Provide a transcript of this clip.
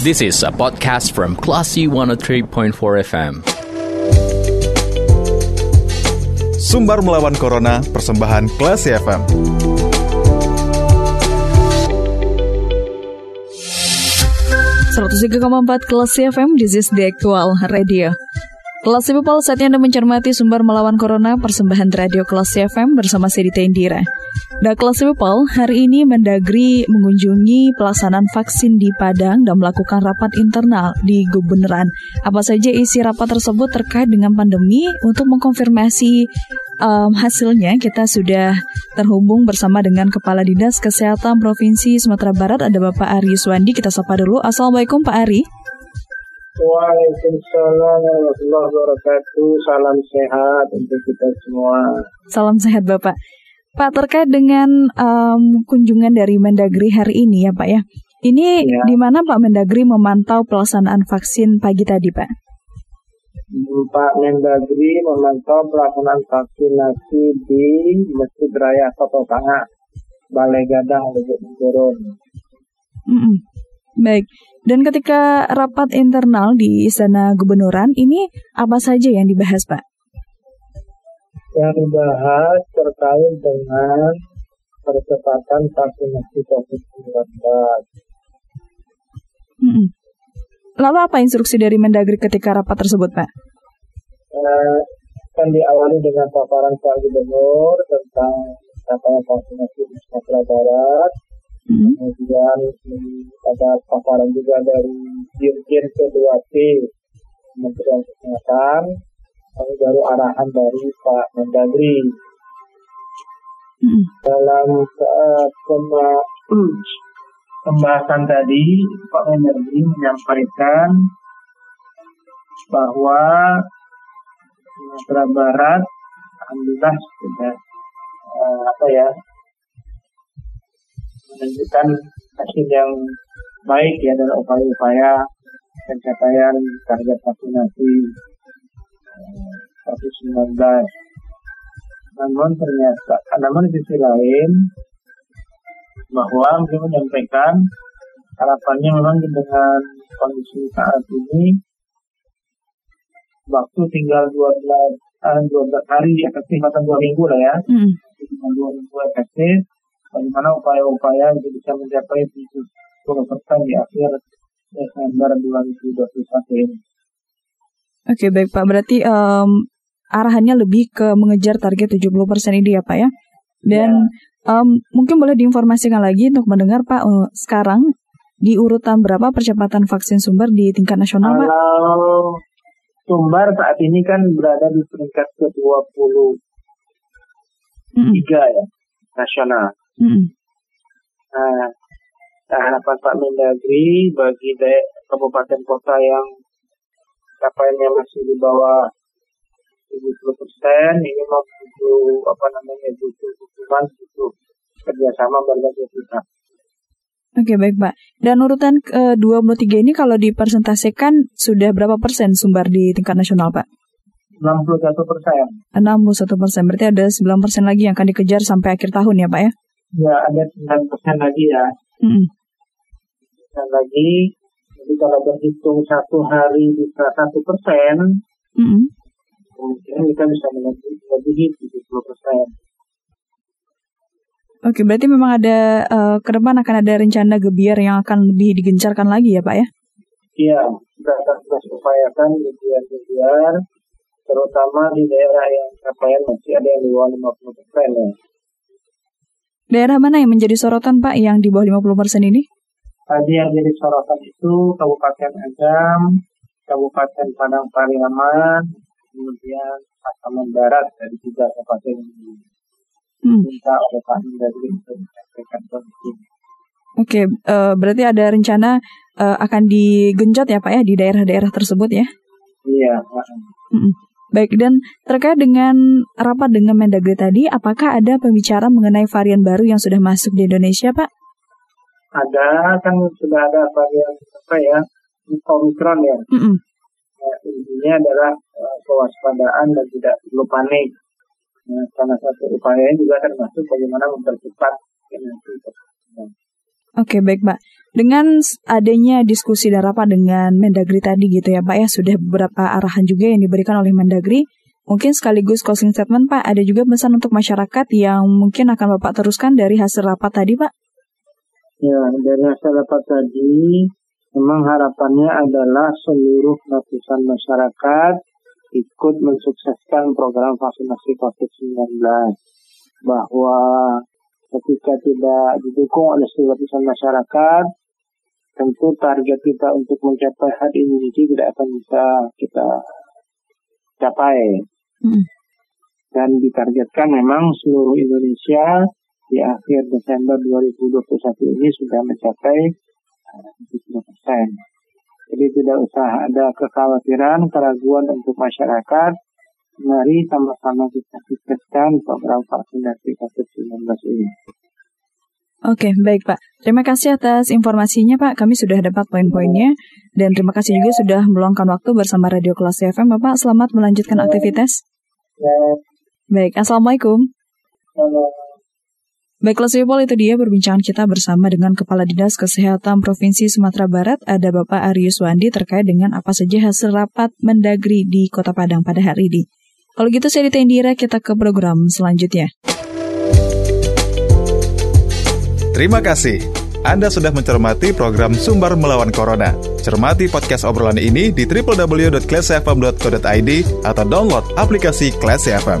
This is a podcast from Classy 103.4 FM. Sumbar melawan Corona, persembahan Classy FM. empat kelas FM, this is the actual radio. Kelas People, saatnya Anda mencermati sumber melawan Corona persembahan radio kelas FM bersama Sedita Indira. Nah, kelas People, hari ini Mendagri mengunjungi pelaksanaan vaksin di Padang dan melakukan rapat internal di Gubernuran. Apa saja isi rapat tersebut terkait dengan pandemi? Untuk mengkonfirmasi um, hasilnya, kita sudah terhubung bersama dengan Kepala Dinas Kesehatan Provinsi Sumatera Barat, ada Bapak Ari Suwandi. Kita sapa dulu. Assalamualaikum Pak Ari. Waalaikumsalam warahmatullahi wabarakatuh. Salam sehat untuk kita semua. Salam sehat Bapak. Pak terkait dengan um, kunjungan dari Mendagri hari ini ya Pak ya. Ini ya. di mana Pak Mendagri memantau pelaksanaan vaksin pagi tadi Pak? Pak Mendagri memantau pelaksanaan vaksinasi di Masjid Raya Kota Tengah, Balai Gadang, Turun. Mm -mm. Baik. Dan ketika rapat internal di Istana Gubernuran, ini apa saja yang dibahas, Pak? Yang dibahas terkait dengan percepatan vaksinasi COVID-19. Hmm. Lalu apa instruksi dari Mendagri ketika rapat tersebut, Pak? Eh, kan diawali dengan paparan Pak Gubernur tentang capaian vaksinasi di Sumatera Barat, Hmm. Kemudian ada paparan juga dari Dirjen P2P Kementerian Kesehatan, lalu baru arahan dari Pak Mendagri. Hmm. Dalam uh, pembahasan tadi, Pak Mendagri menyampaikan bahwa Sumatera Barat, alhamdulillah sudah uh, apa ya menunjukkan hasil yang baik ya dalam upaya-upaya pencapaian target vaksinasi eh, COVID-19. Namun ternyata, namun di sisi lain bahwa beliau menyampaikan harapannya memang dengan kondisi saat ini waktu tinggal 12, uh, 12 hari efektif atau dua minggu lah ya, mm. tinggal dua minggu efektif bagaimana upaya-upaya untuk bisa mencapai 70 persen di akhir Desember 2021 ini. Oke baik Pak, berarti um, arahannya lebih ke mengejar target 70 persen ini ya Pak ya? Dan ya. Um, mungkin boleh diinformasikan lagi untuk mendengar Pak uh, sekarang di urutan berapa percepatan vaksin sumber di tingkat nasional Pak? Kalau sumber saat ini kan berada di peringkat ke-23 mm ya nasional. Hmm. Nah, harapan Pak Mendagri bagi kabupaten kota yang capaiannya masih di bawah 70 persen ini mau butuh apa namanya butuh dukungan butuh kerjasama berbagai pihak. Oke baik Pak. Dan urutan ke-23 ini kalau dipresentasikan sudah berapa persen sumber di tingkat nasional Pak? 61 persen. 61 persen, berarti ada 9 persen lagi yang akan dikejar sampai akhir tahun ya Pak ya? ya ada 9 persen lagi ya. Mm. Dan lagi, jadi kalau berhitung satu hari bisa satu persen, mm. Kemungkinan kita bisa melebihi 70 persen. Oke, berarti memang ada uh, ke depan akan ada rencana gebiar yang akan lebih digencarkan lagi ya Pak ya? Iya, kita akan terus upayakan gebiar-gebiar, terutama di daerah yang capaian masih ada yang di bawah 50 persen ya. Daerah mana yang menjadi sorotan Pak yang di bawah 50% ini? Tadi yang jadi sorotan itu Kabupaten Agam, Kabupaten Padang Pariaman, kemudian Pasaman Barat dari tiga kabupaten. Hmm. Minta oleh Pak Mendagri untuk menyampaikan kondisi. Oke, uh, berarti ada rencana uh, akan digenjot ya Pak ya di daerah-daerah tersebut ya? Iya. Mm Baik, dan terkait dengan rapat dengan Mendagri tadi, apakah ada pembicaraan mengenai varian baru yang sudah masuk di Indonesia, Pak? Ada, kan sudah ada varian apa ya, Omikron ya. Mm -mm. Nah, intinya adalah uh, kewaspadaan dan tidak perlu panik. Nah, salah satu upaya juga termasuk bagaimana mempercepat vaksinasi. Oke, baik Mbak. Dengan adanya diskusi dan rapat dengan Mendagri tadi gitu ya Pak ya, sudah beberapa arahan juga yang diberikan oleh Mendagri. Mungkin sekaligus closing statement Pak, ada juga pesan untuk masyarakat yang mungkin akan Bapak teruskan dari hasil rapat tadi Pak? Ya, dari hasil rapat tadi, memang harapannya adalah seluruh lapisan masyarakat ikut mensukseskan program vaksinasi COVID-19. Bahwa ketika tidak didukung oleh seluruh lapisan masyarakat, tentu target kita untuk mencapai herd immunity tidak akan bisa kita capai. Hmm. Dan ditargetkan memang seluruh Indonesia di akhir Desember 2021 ini sudah mencapai 70 persen. Jadi tidak usah ada kekhawatiran, keraguan untuk masyarakat. Mari sama-sama kita sukseskan program vaksinasi COVID-19 ini. Oke, baik Pak. Terima kasih atas informasinya Pak. Kami sudah dapat poin-poinnya. Dan terima kasih juga sudah meluangkan waktu bersama Radio Kelas FM. Bapak, selamat melanjutkan aktivitas. Baik, Assalamualaikum. Baik, Kelas People itu dia perbincangan kita bersama dengan Kepala Dinas Kesehatan Provinsi Sumatera Barat, ada Bapak Arius Wandi terkait dengan apa saja hasil rapat mendagri di Kota Padang pada hari ini. Kalau gitu saya Dita Indira, kita ke program selanjutnya. Terima kasih. Anda sudah mencermati program Sumber Melawan Corona. Cermati podcast obrolan ini di www.classfm.co.id atau download aplikasi Classy FM.